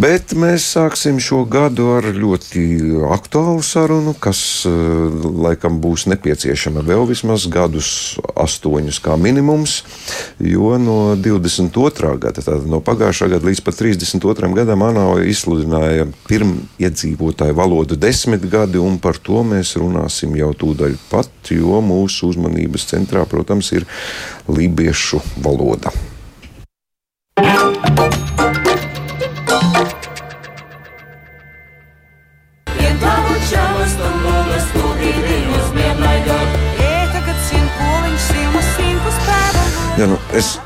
Bet mēs sāksim šo gadu ar ļoti aktuālu sarunu, kas eh, laikam būs nepieciešama vēl vismaz gadus, astoņus kā minimums. Jo no 22. gada, tātad no pagājušā gada līdz pat 32. gadam, ANO izsludināja pirmiedzīvotāju valodu desmitgadi, un par to mēs runāsim jau tūdaļ pat, jo mūsu uzmanības centrā, protams, ir lībiešu valoda. Jā, nu,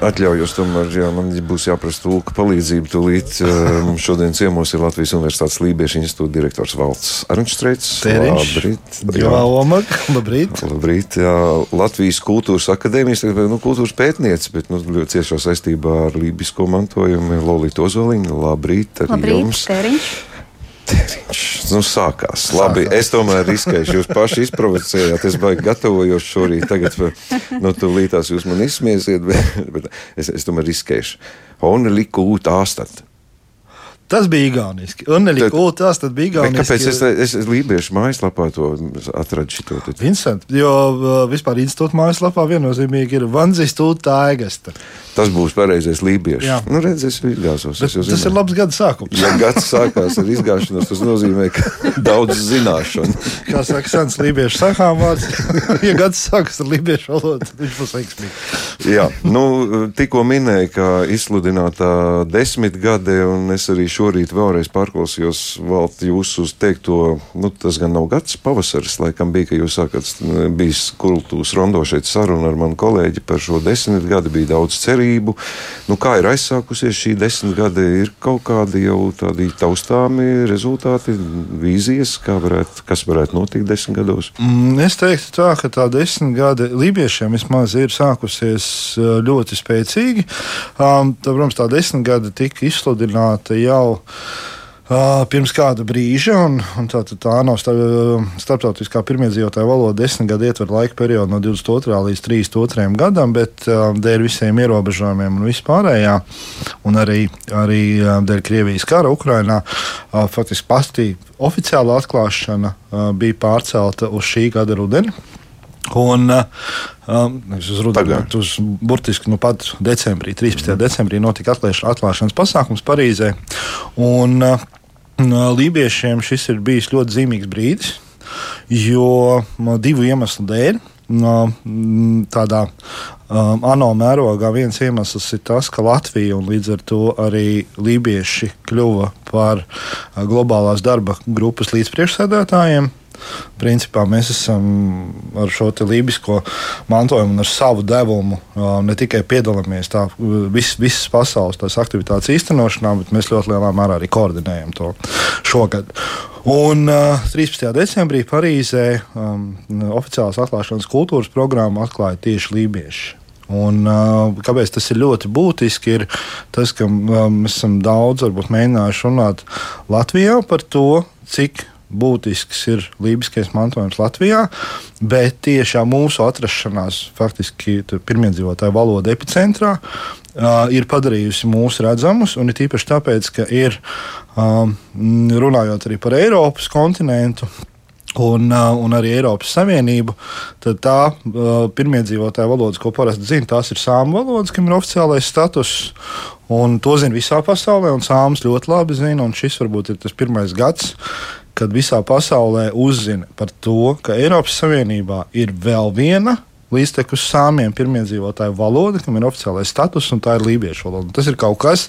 atļaujos, tomēr, ja man būs jāprasa tulka palīdzība, tūlīt um, šodien ciemos ir Latvijas Universitātes Lībiešu institūta direktors Valts Arnštreits. Labrīt! Jā, Omak, labrīt! Labrīt! Jā, Latvijas kultūras akadēmijas, nu, kultūras pētniece, bet nu, ļoti ciešā saistībā ar lībisko mantojumu Lolita Ozoliņa. Labrīt! Labrīt, jums! Teriņš. Nu, sākās. Labi, es tomēr riskēšu. Jūs paši izprovocējāt. Es baigi gatavojos šorīt. Tagad, nu, tūlītās jūs man izsmiesiet, bet, bet es, es tomēr riskēšu. Un liku ūt āstat. Tas bija Igauniski. Un arī tas bija Igauniski. Kāpēc es, es, es Lībiešu mājaslapā to atradu šito? Vincent, jo uh, vispār institūta mājaslapā viennozīmīgi ir Vanzijas tūta aigasta. Tas būs pareizais lībiešu. Jā, nu, redz, es izgāzos. Es tas zināju. ir labs gada sākums. Ja gads sākās ar izgāšanos, tas nozīmē, ka daudz zināšanu. Kā saka sens lībiešu sakām vārds, ja gads sākas ar lībiešu valodu, tad viņš būs veiksmīgs. Jā, nu, tikko minēja, ka izsludinātā desmitgade, un es arī šorīt vēlreiz pārklausījos valt jūsu teikto, nu, tas gan nav gads, pavasaris, laikam bija, ka jūs sākat, bijis kultūras rondo šeit saruna ar manu kolēģi par šo desmitgadi, bija daudz cerību. Nu, kā ir aizsākusies šī desmit gadi, ir kaut kādi jau tādi taustāmi rezultāti, vīzijas, varētu, kas varētu notikt desmit gados? Mm, es teiktu tā, ka tā desmit gadi lībiešiem vismaz ir sākusies ļoti spēcīgi. Um, tā, protams, tā desmit gadi tika izsludināta jau. Pirms kāda brīža, un, un tā, tā nav starptautiskā pirmiedzīvotāja valoda, desmit gadu ietver laika periodu no 22. līdz 32. gadam, bet dēļ visiem ierobežojumiem un vispārējā, un arī, arī dēļ Krievijas kara Ukrainā, faktiski pastī oficiāla atklāšana bija pārcelta uz šī gada rudeni. Un um, uz rudeni, bet uz burtiski nu, pat decembrī, 13. Mm. decembrī notika atklāšanas pasākums Parīzē. Un, uh, Lībiešiem šis ir bijis ļoti zīmīgs brīdis, jo divu iemeslu dēļ. Tādā um, ANO mērogā viens iemesls ir tas, ka Latvija un līdz ar to arī lībieši kļuva par globālās darba grupas līdzpriekšsēdētājiem. Principā mēs esam ar šo lībisko mantojumu un ar savu devumu ne tikai piedalāmies tā, vis, visas pasaules tās aktivitātes īstenošanā, bet mēs ļoti lielā mērā arī koordinējam to šogad. Un uh, 13. decembrī Parīzē um, oficiālās atklāšanas kultūras programmu atklāja tieši lībieši. Un, kāpēc tas ir ļoti būtiski? Ir tas, ka mēs esam daudz mēģinājuši runāt Latvijā par to, cik būtisks ir lībiskais mantojums Latvijā, bet tieši mūsu atrašanās faktiski pirmiedzīvotāju valodu epicentrā uh, ir padarījusi mūs redzamus, un ir īpaši tāpēc, ka ir um, runājot arī par Eiropas kontinentu. Un, un arī Eiropas Savienību, tad tā uh, pirmiedzīvotāja valodas, ko parasti zina, tās ir sāmu valodas, kam ir oficiālais status. Un to zina visā pasaulē, un sāmas ļoti labi zina. Šis varbūt ir tas pirmais gads, kad visā pasaulē uzzina par to, ka Eiropas Savienībā ir vēl viena līdztekus sāmiem pirmiedzīvotāju valoda, kam ir oficiālais status, un tā ir lībiešu valoda. Tas ir kaut kas,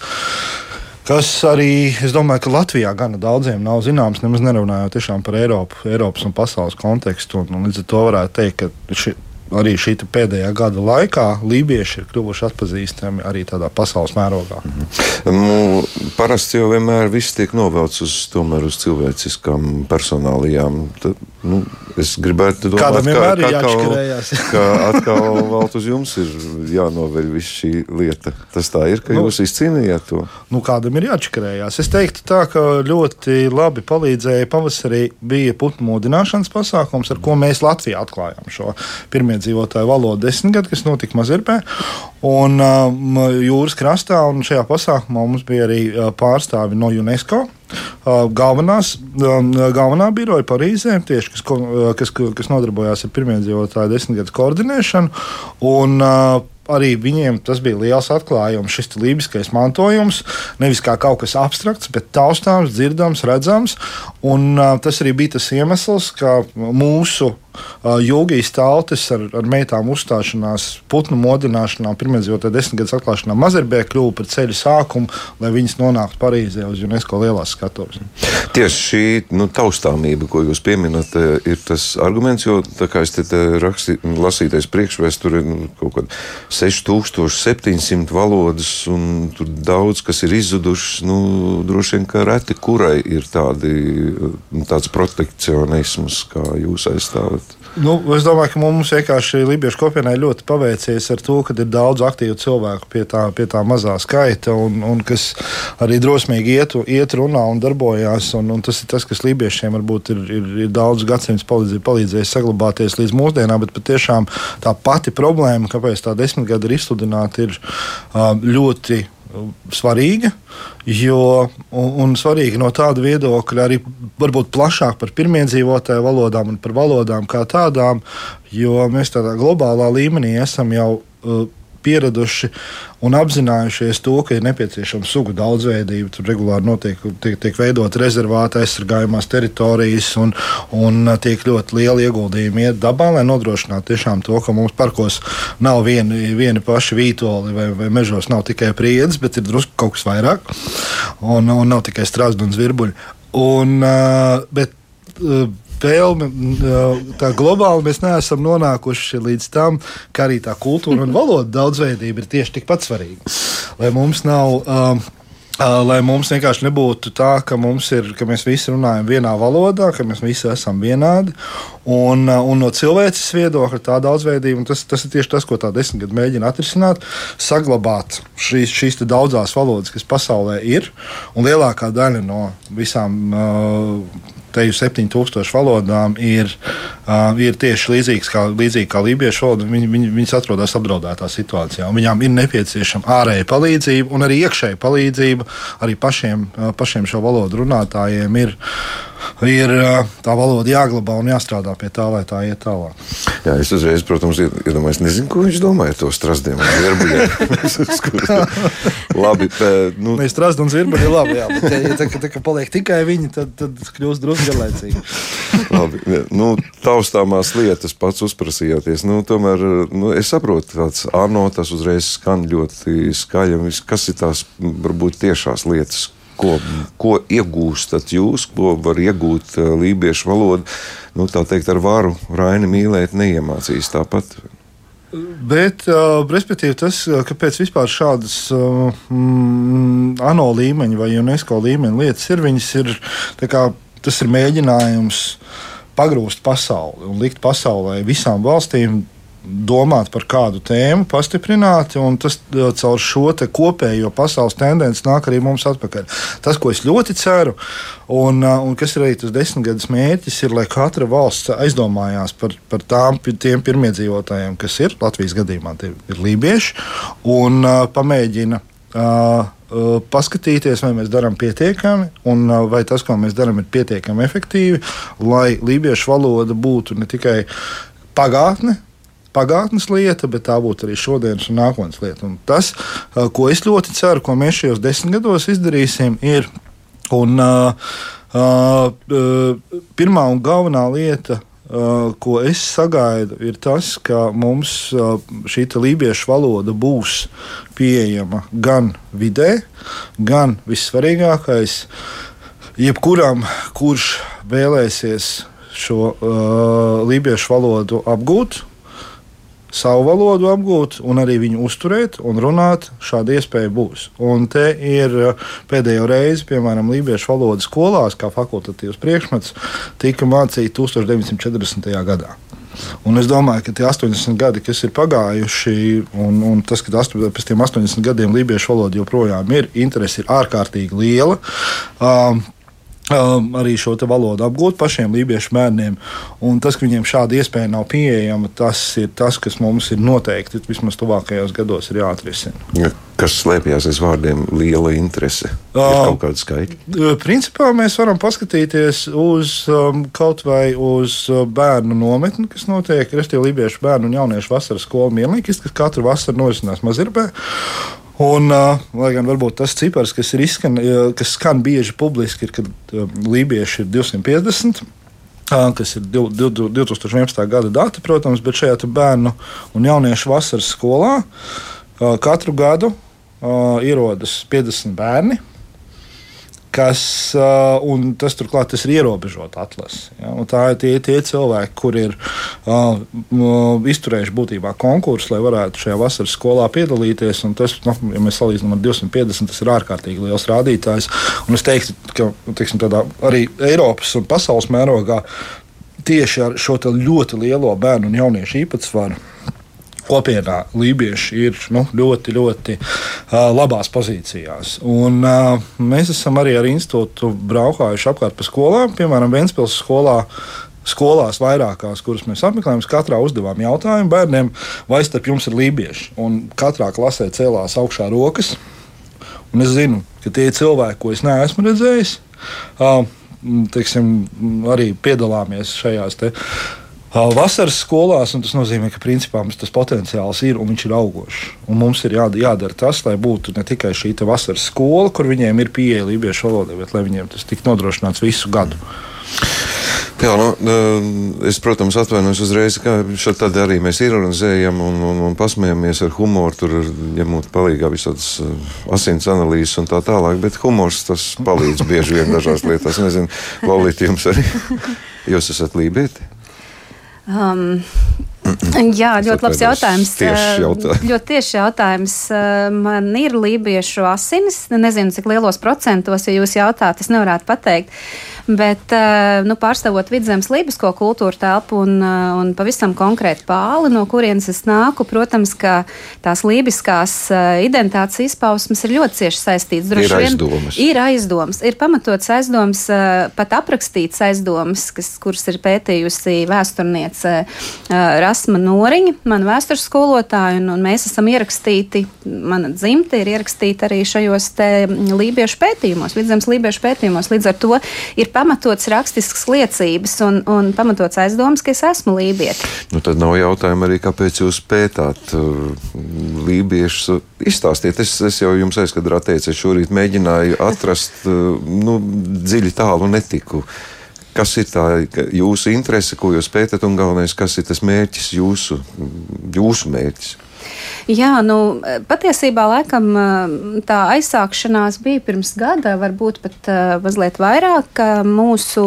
kas arī, es domāju, ka Latvijā gana daudziem nav zināms, nemaz nerunājot par Eiropu, Eiropas un pasaules kontekstu. Un, un līdz ar to varētu teikt, ka ši, arī šī pēdējā gada laikā lībieši ir kļuvuši atpazīstami arī tādā pasaules mērogā. Mm -hmm. nu, parasti jau vienmēr viss tiek novelts uz, uz cilvēciskām personālijām. Tad Nu, es gribētu domāt, Kādam vienmēr ir ka, atkal, jāatšķirējās. ka atkal Valt, uz jums ir jānoveļ viss šī lieta. Tas tā ir, ka Nu. jūs izcīnījāt to. Nu, kādam ir jāatšķirējās? Es teiktu, tā, ka ļoti labi palīdzēja pavasarī bija putnu modināšanas pasākums, ar ko mēs Latvijā atklājām šo pirmie dzīvotāju valodu desmitgadu, kas notika Mazirpē. Un um, jūras krastā, un šajā pasākumā mums bija arī uh, pārstāvi no UNESCO. Uh, galvenās, um, galvenā biroja Parīzē, tieši, kas, uh, kas, kas nodarbojās ar pirmie dzīvotāju desmitgades koordinēšanu. Un, uh, arī viņiem tas bija liels atklājums, šis lībiskais mantojums. Nevis kā kaut kas abstrakts, bet taustāms, dzirdams, redzams. Un, uh, tas arī bija tas iemesls, ka mūsu uh, jūgijas tautas ar, ar meitām uzstāšanās, putnu modināšanā, pirmdzīvotā desmitgades atklāšanā Mazerbē kļuva par ceļu sākumu, lai viņas nonāktu Parīzē uz UNESCO lielās skatuves. Tieši šī nu, taustāmība, ko jūs pieminat, ir tas arguments, jo tā kā es te, raksti, lasītais priekšvēsture nu, kaut kādā 6700 valodas, un tur daudz kas ir izzudušas. Nu, droši vien, ka reti kurai ir tādi, tāds protekcionisms, kā jūs aizstāvat. Nu, es domāju, ka mums vienkārši Lībiešu kopienai ļoti paveicies ar to, ka ir daudz aktīvu cilvēku pie tā, pie tā mazā skaita, un, un kas arī drosmīgi iet, iet runā un darbojās. Un, un tas ir tas, kas Lībiešiem varbūt ir, ir, ir daudz gadsimtu palīdzē, palīdzējis saglabāties līdz mūsdienām, bet patiešām tā pati problēma, kāpēc tā desmitgade ir izsludināta, ir ļoti svarīga. Jo, un, un svarīgi no tāda viedokļa arī varbūt plašāk par pirmiedzīvotāju valodām un par valodām kā tādām, jo mēs tādā globālā līmenī esam jau uh, pieraduši un apzinājušies to, ka ir nepieciešama sugu daudzveidība. Tur regulāri notiek, tiek, tiek veidot rezervāti, aizsargājumās teritorijas, un, un tiek ļoti liela ieguldījuma iet dabā, lai nodrošinātu tiešām to, ka mums parkos nav vieni, vieni paši vītoli vai, vai mežos nav tikai priedzi, bet ir drusku kaut kas vairāk, un, un nav tikai strāzdi un zvirbuļi. Un, uh, bet, vēlme, tā globāli mēs neesam nonākuši līdz tam, ka arī tā kultūra un valoda daudzveidība ir tieši tikpat svarīga. Lai mums nav. Um, Lai mums vienkārši nebūtu tā, ka, ir, ka mēs visi runājam vienā valodā, ka mēs visi esam vienādi. Un, un no cilvēces viedokļa tā daudzveidība, tas, tas ir tieši tas, ko tā desmitgade mēģina atrisināt, saglabāt šīs, šīs daudzās valodas, kas pasaulē ir. Un lielākā daļa no visām uh, teju 7000 valodām ir, ir tieši līdzīgas kā, līdzīgi kā lībiešu valoda. Viņi, viņi, viņas atrodas apdraudētā situācijā. Viņām ir nepieciešama ārēja palīdzība un arī iekšēja palīdzība. Arī pašiem, pašiem šo valodu runātājiem ir, ir tā valoda jāglabā un jāstrādā pie tā, lai tā iet tālāk. Jā, es uzreiz, protams, iedomājos, nezinu, ko viņš domāja ar to strasdiem un bet, nu, Mēs strādājam, un zirbuļi ir labi. Jā, bet, ja tā, tā, tā paliek tikai viņi, tad, tad kļūst drusku garlaicīgi. Labi, nu, taustāmās lietas pats uzprasījāties. Nu, tomēr nu, es saprotu, tāds ANO tas uzreiz skan ļoti skaļi. Kas ir tās varbūt tiešās lietas, ko, ko iegūstat jūs, ko var iegūt uh, lībiešu valodu? Nu, tā teikt, ar varu Raini mīlēt neiemācīs tāpat. Bet, uh, respektīvi, tas, kāpēc vispār šādas uh, mm, ANO līmeņa vai UNESCO līmeņa lietas ir, viņas ir, kā, tas ir mēģinājums pagrūst pasauli un likt pasaulē visām valstīm domāt par kādu tēmu, pastiprināti, un tas caur šo kopējo pasaules tendenci nāk arī mums atpakaļ. Tas, ko es ļoti ceru, un, un kas ir arī tas desmitgades mērķis, ir, lai katra valsts aizdomājās par, par tām, tiem pirmiedzīvotājiem, kas ir Latvijas gadījumā, tie ir lībieši, un uh, pamēģina. Uh, paskatīties, vai mēs darām pietiekami, un vai tas, ko mēs darām, ir pietiekami efektīvi, lai lībiešu valoda būtu ne tikai pagātne, pagātnes lieta, bet tā būtu arī šodienas un nākotnes lieta. Un tas, ko es ļoti ceru, ko mēs šajos desmit gados izdarīsim, ir un, uh, uh, pirmā un galvenā lieta. Uh, ko es sagaidu, ir tas, ka mums uh, šī lībiešu valoda būs pieejama gan vidē, gan vissvarīgākais, jebkuram, kurš vēlēsies šo uh, lībiešu valodu apgūt, savu valodu apgūt, un arī viņu uzturēt un runāt, šāda iespēja būs. Un te ir uh, pēdējo reizi, piemēram, Lībiešu valodas skolās, kā fakultatīvs priekšmets, tika mācīta 1940. gadā. Un es domāju, ka tie 80 gadi, kas ir pagājuši, un, un tas, ka pēc tam 80 gadiem lībiešu valoda joprojām ir, interese ir ārkārtīgi liela. Um, Um, arī šo valodu apgūt pašiem lībiešu bērniem. Un tas, ka viņiem šāda iespēja nav pieejama, tas ir tas, kas mums ir noteikti vismaz tuvākajos gados jāatrisina. Ja, kas slēpjas aiz vārdiem liela interese? Uh, kaut kāda skaita? Uh, principā mēs varam paskatīties uz um, kaut vai uz uh, bērnu nometni, kas notiek, respektīvi, lībiešu bērnu un jauniešu vasaras skolu mielniekis, kas katru vasaru norisinās Mazirbē. Un, uh, lai gan varbūt tas cipars, kas, izskan, kas skan bieži publiski, ir, kad uh, lībieši ir 250. Uh, kas ir 2011. gada dati, protams, bet šajā bērnu un jauniešu vasaras skolā katru gadu ierodas 50 bērni kas, uh, un tas turklāt tas ir ierobežota atlase. Ja? Tā ir tie, tie cilvēki, kur ir uh, izturējuši būtībā konkursu, lai varētu šajā vasaras skolā piedalīties. Tas, nu, ja mēs salīdzinām ar 250, tas ir ārkārtīgi liels rādītājs. Un es teiktu, ka teiksim, arī Eiropas un pasaules mērogā tieši ar šo ļoti lielo bērnu un jauniešu īpatsvaru kopienā lībieši ir nu, ļoti, ļoti uh, labās pozīcijās. Un, uh, mēs esam arī ar institūtu braukājuši apkārt pa skolām, piemēram, Vēncpils skolā. Skolās vairākās, kuras mēs apmeklējām, katrā uzdevām jautājumu bērniem, vai starp jums ir lībieši. Un katrā klasē cēlās augšā rokas. Un es zinu, ka tie ir cilvēki, ko es neesmu redzējis, uh, teiksim, arī piedalāmies šajās te, uh, vasaras skolās, un tas nozīmē, ka principā mums tas potenciāls ir un viņš ir augošs. Un mums ir jādara tas, lai būtu ne tikai šī vasaras skola, kur viņiem ir pieeja lībiešu valodai, bet lai viņiem tas tiktu nodrošināts visu gadu. Jā, nu, es, protams, atvainojos uzreiz, ka šeit arī mēs ironizējam un, un, un pasmējamies ar humoru, tur ņemot palīdzīgā visādas asins analīzes un tā tālāk, bet humors tas palīdz bieži vien dažās lietās. Nezinu, Laulīt, jums arī. Jūs esat lībieti? Um, Jā, ļoti labs jautājums. Tieši jautājums. Ļoti tieši jautājums. Man ir lībiešu asinis. Nezinu, cik lielos procentos, ja jūs jautājat, es nevarētu pateikt. Bet nu, pārstāvot vidzemes lībisko kultūru telpu un, un pavisam konkrēti pāli, no kurienes es nāku, protams, ka tās lībiskās identitātes izpausmes ir ļoti cieši saistītas. Droši ir aizdomas. Ir aizdomas. Ir pamatots aizdomas, pat aprakstīts aizdomas, kas, kuras ir pētījusi vēsturniece Rasma Noriņa, mana vēstures skolotāja, un, un mēs esam ierakstīti, mana dzimte ir ierakstīta arī šajos lībiešu pētījumos, vidzemes lībiešu pētījumos. Līdz ar to ir pamatots rakstisks liecības un, un pamatots aizdoms, ka es esmu lībieti. Nu, tad nav jautājuma arī, kāpēc jūs pētāt uh, lībiešus. Izstāstiet, es, es jau jums aizkadrā teicu, es šorīt mēģināju atrast uh, nu, dziļi tālu netiku. Kas ir tā jūsu interese, ko jūs pētat, un galvenais, kas ir tas mērķis, jūsu, jūsu mērķis? Jā, nu, patiesībā laikam tā aizsākšanās bija pirms gada, varbūt pat mazliet vairāk mūsu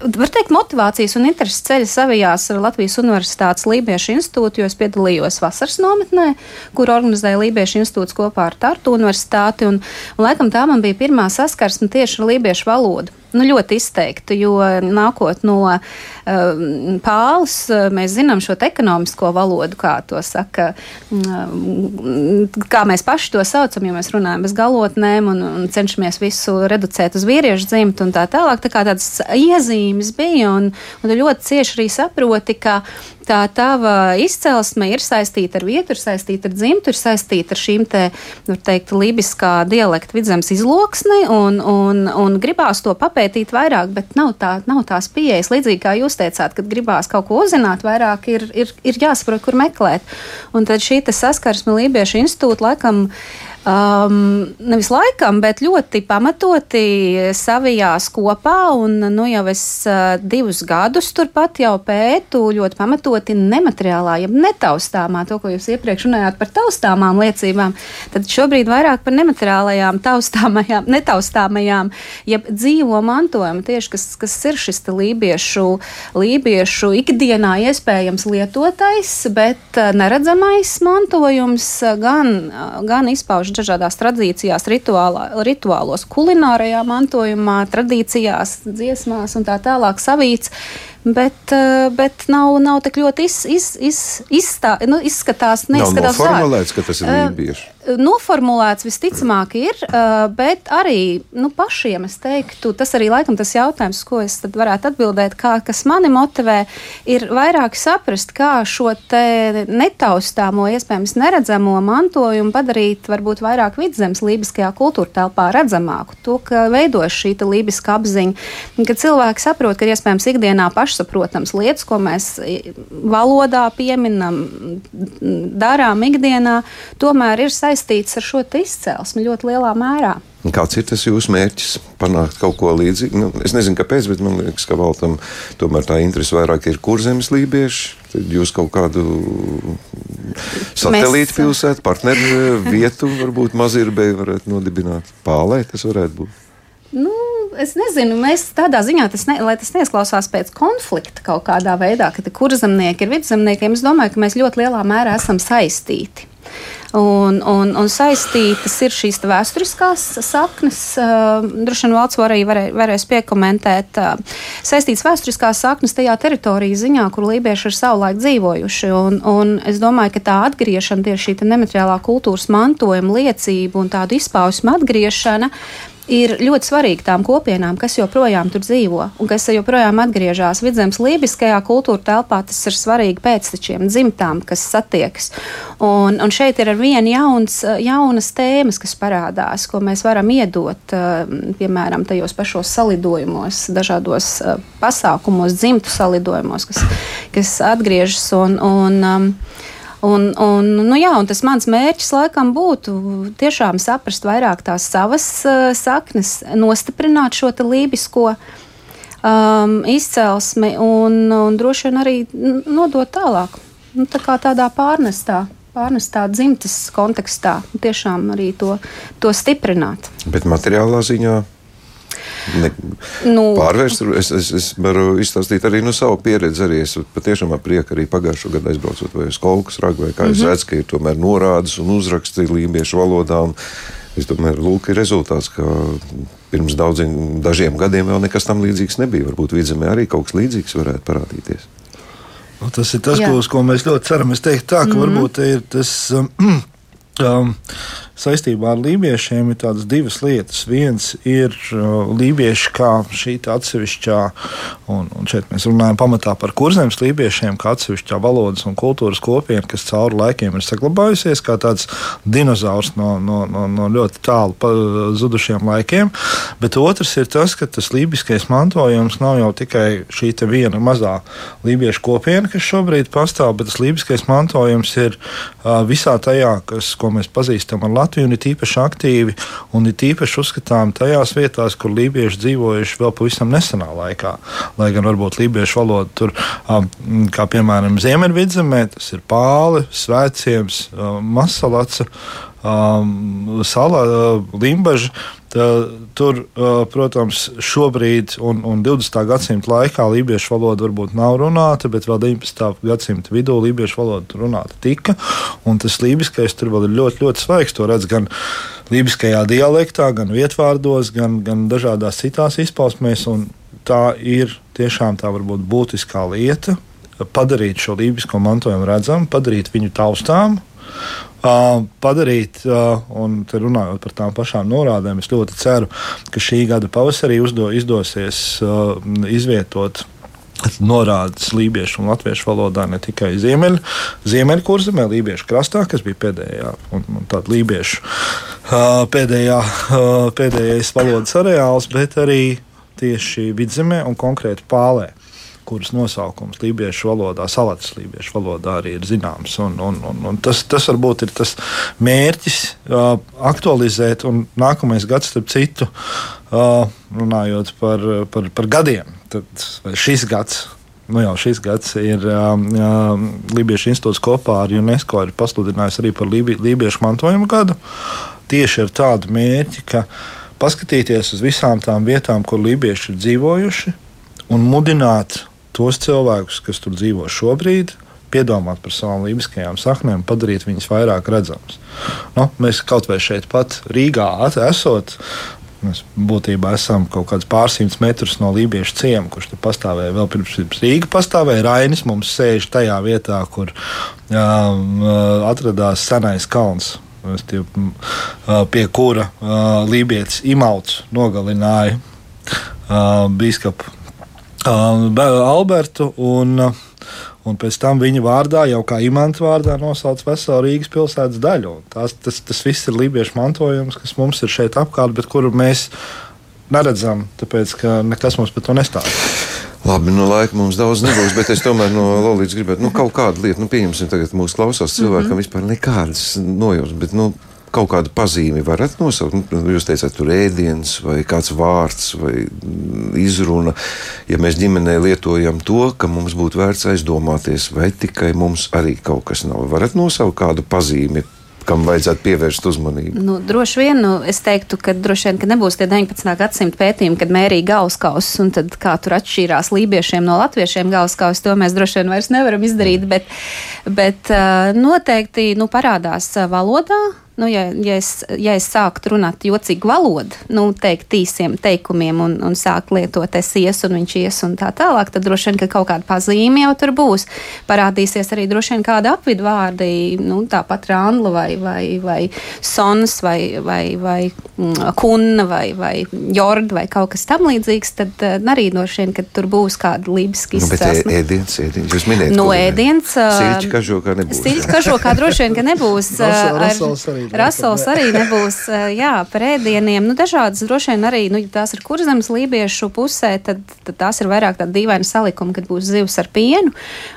var teikt, motivācijas un intereses ceļa savijās ar Latvijas Universitātes Lībiešu institūtu, jo es piedalījos vasaras nometnē, kur organizēja Lībiešu institūts kopā ar Tartu Universitāti. Un, un laikam tā man bija pirmā saskarsme tieši ar lībiešu valodu. Nu, ļoti izteikti, jo nākot no uh, pāles, mēs zinām šo ekonomisko valodu, kā to saka, uh, kā mēs paši to saucam, ja mēs runājam bez galotnēm un, un cenšamies visu reducēt uz vīriešu dzimtu un tā tālāk. Tā kā tādas iezīmes bija, un, un ļoti cieši arī saproti, ka tā tava izcelsme ir saistīta ar vietu, ir saistīta ar dzimtu, ir saistīta ar šīm te, var teikt, libiskā dialekta vidzemes izloksni, un, un, un gribās to papētīt vairāk, bet nav, tā, nav tās pieejas. Līdzīgi kā jūs teicāt, kad gribās kaut ko uzzināt vairāk, ir, ir, ir jāsaprot, kur meklēt. Un tad šī saskarsme Lībiešu institūta laikam um, nevis laikam, bet ļoti pamatoti savijās kopā. Un, nu, jau es uh, divus gadus turpat jau pētu ļoti pamatoti nemateriālā, jeb netaustāmā, to, ko jūs iepriekš runājāt par taustāmām liecībām. Tad šobrīd vairāk par nemateriālajām, taustāmajām, netaustāmajām, jeb dzīvo mantojumu, tieši kas, kas ir šis lībiešu, lībiešu ikdienā iespējams lietotais, bet uh, neredzamais mantojums gan, uh, gan izpauž dažādās tradīcijās, rituālā, rituālos, kulinārajā mantojumā, tradīcijās, dziesmās un tā tālāk savīts bet, eh, bet nav, nav tik ļoti iz, iz, iz, izstā, nu, izskatās, neizskatās. Nav noformulēts, ka tas ir eh, lībieši. Noformulēts visticamāk ir, eh, bet arī nu, pašiem es teiktu, tas arī laikam tas jautājums, ko es varētu atbildēt, kā, kas mani motivē, ir vairāk saprast, kā šo netaustāmo, iespējams neredzamo mantojumu padarīt varbūt vairāk vidzemes lībiskajā kultūra telpā redzamāku. To, ka veidojas šī lībiska apziņa, ka cilvēki saprot, ka iespējams ikdienā paši pašsaprotams lietas, ko mēs valodā pieminam, darām ikdienā, tomēr ir saistīts ar šo izcelsmi ļoti lielā mērā. Kāds ir tas jūsu mērķis? Panākt kaut ko līdzīgu. Nu, es nezinu, kāpēc, bet man liekas, ka Valtam tomēr tā interese vairāk ir kurzemes lībieši. Tad jūs kaut kādu satelītu Mēs... pilsētu, partneru vietu, varbūt mazirbēju varētu nodibināt. Pālē tas varētu būt. Nu, es nezinu, mēs tādā ziņā, tas ne, lai tas neizklausās pēc konflikta kaut kādā veidā, ka kurzemnieki ir vidzemniekiem, es domāju, ka mēs ļoti lielā mērā esam saistīti. Un, un, un saistītas ir šīs vēsturiskās saknes. Uh, droši vien valsts arī varē, varēs piekomentēt. Uh, saistītas vēsturiskās saknes tajā teritorijā ziņā, kur lībieši ir savulaik dzīvojuši. Un, un es domāju, ka tā atgriešana, tieši šī nemateriālā kultūras mantojuma liecība un tādu izpausmu atgriešana ir ļoti svarīgi tām kopienām, kas joprojām tur dzīvo un kas joprojām atgriežas vidzemes lībiskajā kultūra telpā. Tas ir svarīgi pēctečiem, dzimtām, kas satiekas. Un, un šeit ir ar vienu jauns, jaunas tēmas, kas parādās, ko mēs varam iedot, piemēram, tajos pašos salidojumos, dažādos pasākumos, dzimtu salidojumos, kas, kas atgriežas. Un, un, um, Un, un, nu jā, un tas mans mērķis laikam būtu tiešām saprast vairāk tās savas uh, saknes, nostiprināt šo lībisko um, izcelsmi un, un droši vien arī nodot tālāk. Nu, tā kā tādā pārnestā pārnestā dzimtes kontekstā, tiešām arī to, to stiprināt. Bet materiālā ziņā ne, nu, pārvērst. Es, es, es varu izstāstīt arī no savu pieredzi. Arī es patiešām ar prieku arī pagājušo gadu aizbraucot vai uz Kolkas ragu, vai kā mm -hmm. es mhm. redzu, ka ir tomēr norādes un uzraksti lībiešu valodā. Un, Es domāju, lūk, ir rezultāts, ka pirms daudziem dažiem gadiem vēl nekas tam līdzīgs nebija. Varbūt vidzemē arī kaut kas līdzīgs varētu parādīties. Nu, tas ir tas, ko, ko mēs ļoti ceram. Es teiktu, tā, ka mm -hmm. varbūt ir tas. Um, um, saistībā ar lībiešiem ir tādas divas lietas. Viens ir uh, lībieši kā šī atsevišķā, un, un šeit mēs runājam pamatā par kurzemes lībiešiem, kā atsevišķā valodas un kultūras kopiena, kas cauri laikiem ir saglabājusies kā tāds dinozaurs no, no, no, no ļoti tālu zudušiem laikiem. Bet otrs ir tas, ka tas lībiskais mantojums nav jau tikai šī viena mazā lībiešu kopiena, kas šobrīd pastāv, bet tas lībiskais mantojums ir uh, visā tajā, kas, ko mēs pazīstam ar Latviju Latviju un ir īpaši aktīvi un ir īpaši uzskatām tajās vietās, kur lībieši dzīvojuši vēl pavisam nesenā laikā. Lai gan varbūt lībiešu valoda tur, kā piemēram Ziemeļvidzemē, tas ir pāli, svētciems, masalats um, sala, uh, limbaža. Tā, tur, uh, protams, šobrīd un, un 20. gadsimta laikā lībiešu valoda varbūt nav runāta, bet vēl 19. gadsimta vidū lībiešu valoda runāta tika. Tas lībiskais tur vēl ir ļoti, ļoti svaigs. To redz gan lībiskajā dialektā, gan vietvārdos, gan, gan dažādās citās izpausmēs. Tā ir tiešām tā varbūt būtiskā lieta. Padarīt šo lībisko mantojumu redzamu, padarīt viņu taustāmu, padarīt, un runājot par tām pašām norādēm, es ļoti ceru, ka šī gada pavasarī uzdo, izdosies izvietot norādes lībiešu un latviešu valodā ne tikai ziemeļ, ziemeļkurzemē, lībiešu krastā, kas bija pēdējā un, un tāda lībiešu pēdējā, pēdējais valodas areāls, bet arī tieši vidzemē un konkrēti pālē. Kuras nosaukums lībiešu valodā, salatas lībiešu valodā arī ir zināms. Un, un, un, un tas, tas varbūt ir tas mērķis uh, aktualizēt, un nākamais gads, starp citu, uh, runājot par, par, par gadiem, tad šis gads. Nu jau šis gads ir uh, Lībiešu institūts kopā ar UNESCO pasludinājis arī par Lībi, Lībiešu mantojuma gadu. Tieši ar tādu mērķi, ka paskatīties uz visām tām vietām, kur lībieši ir dzīvojuši, un mudināt tos cilvēkus, kas tur dzīvo šobrīd, piedomāt par savām lībiskajām saknēm, padarīt viņas vairāk redzamas. Nu, mēs kaut vai šeit pat Rīgā esot. Mēs būtībā esam kaut kāds pārsimts metrus no Lībiešu ciema, kurš tur pastāvēja vēl pirms, pirms Rīgas. Pastāvēja Rainis, mums sēž tajā vietā, kur um, atradās senais kalns. Tie, pie kura uh, Lībijas imauts nogalināja uh, biskupu Albertu. Un, Un pēc tam viņa vārdā, jau kā imanta vārdā, nosauc veselu Rīgas pilsētas daļu. Tās, tas, tas viss ir lībiešu mantojums, kas mums ir šeit apkārt, bet kuru mēs neredzam, tāpēc ka nekas mums par to nestāsta. Labi, no laika mums daudz nebūs, bet es tomēr no Lorijas gribētu nu, kaut kādu lietu. Nu, pieņemsim, tagad mūsu klausās cilvēkam mm -hmm. vispār nekādas nojautas, bet nu, kaut kādu pazīmi varat nosaukt? Nu, jūs teicāt, tur ēdiens vai kāds vārds vai izruna. Ja mēs ģimenē lietojam to, ka mums būtu vērts aizdomāties, vai tikai mums arī kaut kas nav, varat nosaukt kādu pazīmi, kam vajadzētu pievērst uzmanību? Nu, droši vien, nu, es teiktu, ka droši vien ka nebūs tie 19. gadsimta pētījumi, kad mērīja galvaskausus un tad kā tur atšķīrās lībiešiem no latviešiem galvaskausus. To mēs droši vien vairs nevaram izdarīt, bet, bet noteikti nu, parādās valodā nu, ja, ja, es, ja es sāktu runāt jocīgu valodu, nu, teikt īsiem teikumiem un, un sākt lietot es ies un viņš ies un tā tālāk, tad droši vien, ka kaut kāda pazīme jau tur būs. Parādīsies arī droši vien kāda apvidu vārdi, nu, tāpat rānla vai, vai, vai sons vai, vai, vai mm, kunna vai, vai jorda vai kaut kas tam līdzīgs, tad uh, arī droši vien, ka tur būs kāda lībiski izcelsme. Nu, bet ēdiens, ēdiens, jūs minējat. No ēdiens. Siļķi kažokā nebūs. Siļķi kažokā droši vien, ka nebūs. Rasels arī Rasols arī nebūs jā, par ēdieniem. Nu, dažādas droši vien arī, nu, ja tās ir kurzemes lībiešu pusē, tad, tad tās ir vairāk tāda dīvaina salikuma, kad būs zivs ar pienu.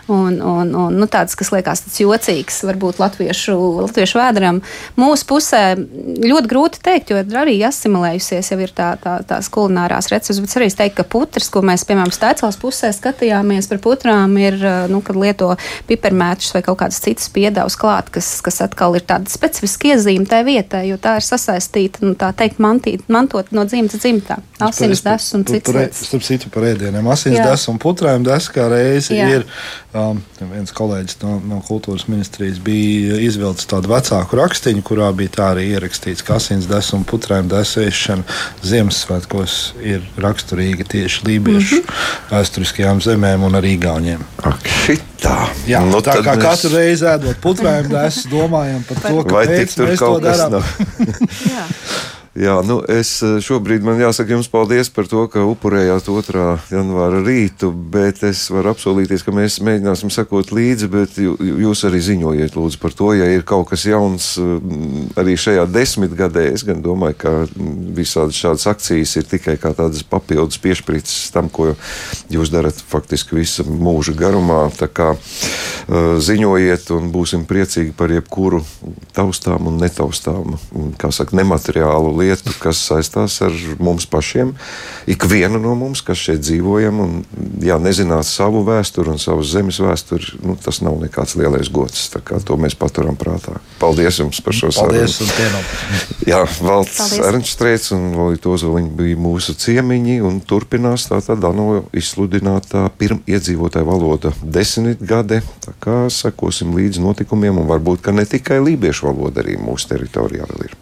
Un, un, un nu, tāds, kas liekas tāds jocīgs, varbūt latviešu, latviešu vēderam. Mūsu pusē ļoti grūti teikt, jo arī asimilējusies jau ir tā, tā, tās kulinārās receptes, bet arī es teiktu, ka putrs, ko mēs, piemēram, stēcās pusē skatījāmies par putrām, ir, nu, kad lieto pipermētus vai kaut kādas citas piedāvas klāt, kas, kas atkal ir tāda specifiska iezīme tai vietai, jo tā ir sasaistīta, nu, tā teikt, mantīt, mantot no dzimta dzimtā. Asins des un citas lietas. Starp citu par ēdieniem. Asins des un putrājiem des kā reizi Jā. ir. Um, viens kolēģis no, no kultūras ministrijas bija izvilcis tādu vecāku rakstīnu, kurā bija tā arī ierakstīts, ka asins des un putrājiem desēšana Ziemassvētkos ir raksturīga tieši lībiešu mm -hmm. vēsturiskajām zemēm un arī Igauniem. Ak, šitā. Jā, nu, tā kā mēs... katru reizi ēdot putrājiem desu, domājam par to, kāpēc mēs to darām. Jā, nu es eh, šobrīd man jāsaka jums paldies par to, ka upurējāt 2. janvāra rītu, bet es varu apsolīties, ka mēs mēģināsim sekot līdzi, bet jūs arī ziņojiet lūdzu par to, ja ir kaut kas jauns mm, arī šajā desmitgadē. Es gan domāju, ka visādas šādas akcijas ir tikai kā tādas papildus piešpricis tam, ko jūs darat faktiski visa mūža garumā. Tā kā uh, ziņojiet un būsim priecīgi par jebkuru taustām un netaustām, kā saka, nemateriālu lietu, kas saistās ar mums pašiem. Ikvienu no mums, kas šeit dzīvojam, un jā, nezināt savu vēsturi un savas zemes vēsturi, nu, tas nav nekāds lielais gods. To mēs paturam prātā. Paldies jums par šo sarunu. Jā, Valds Ernsts un Lorita Ozoliņa bija mūsu ciemiņi un turpinās tātad ANO izsludinātā pirmiedzīvotāja valoda desmitgade. Tā kā sekosim līdzi notikumiem un varbūt, ka ne tikai lībiešu valoda arī mūsu teritorijā vēl ir.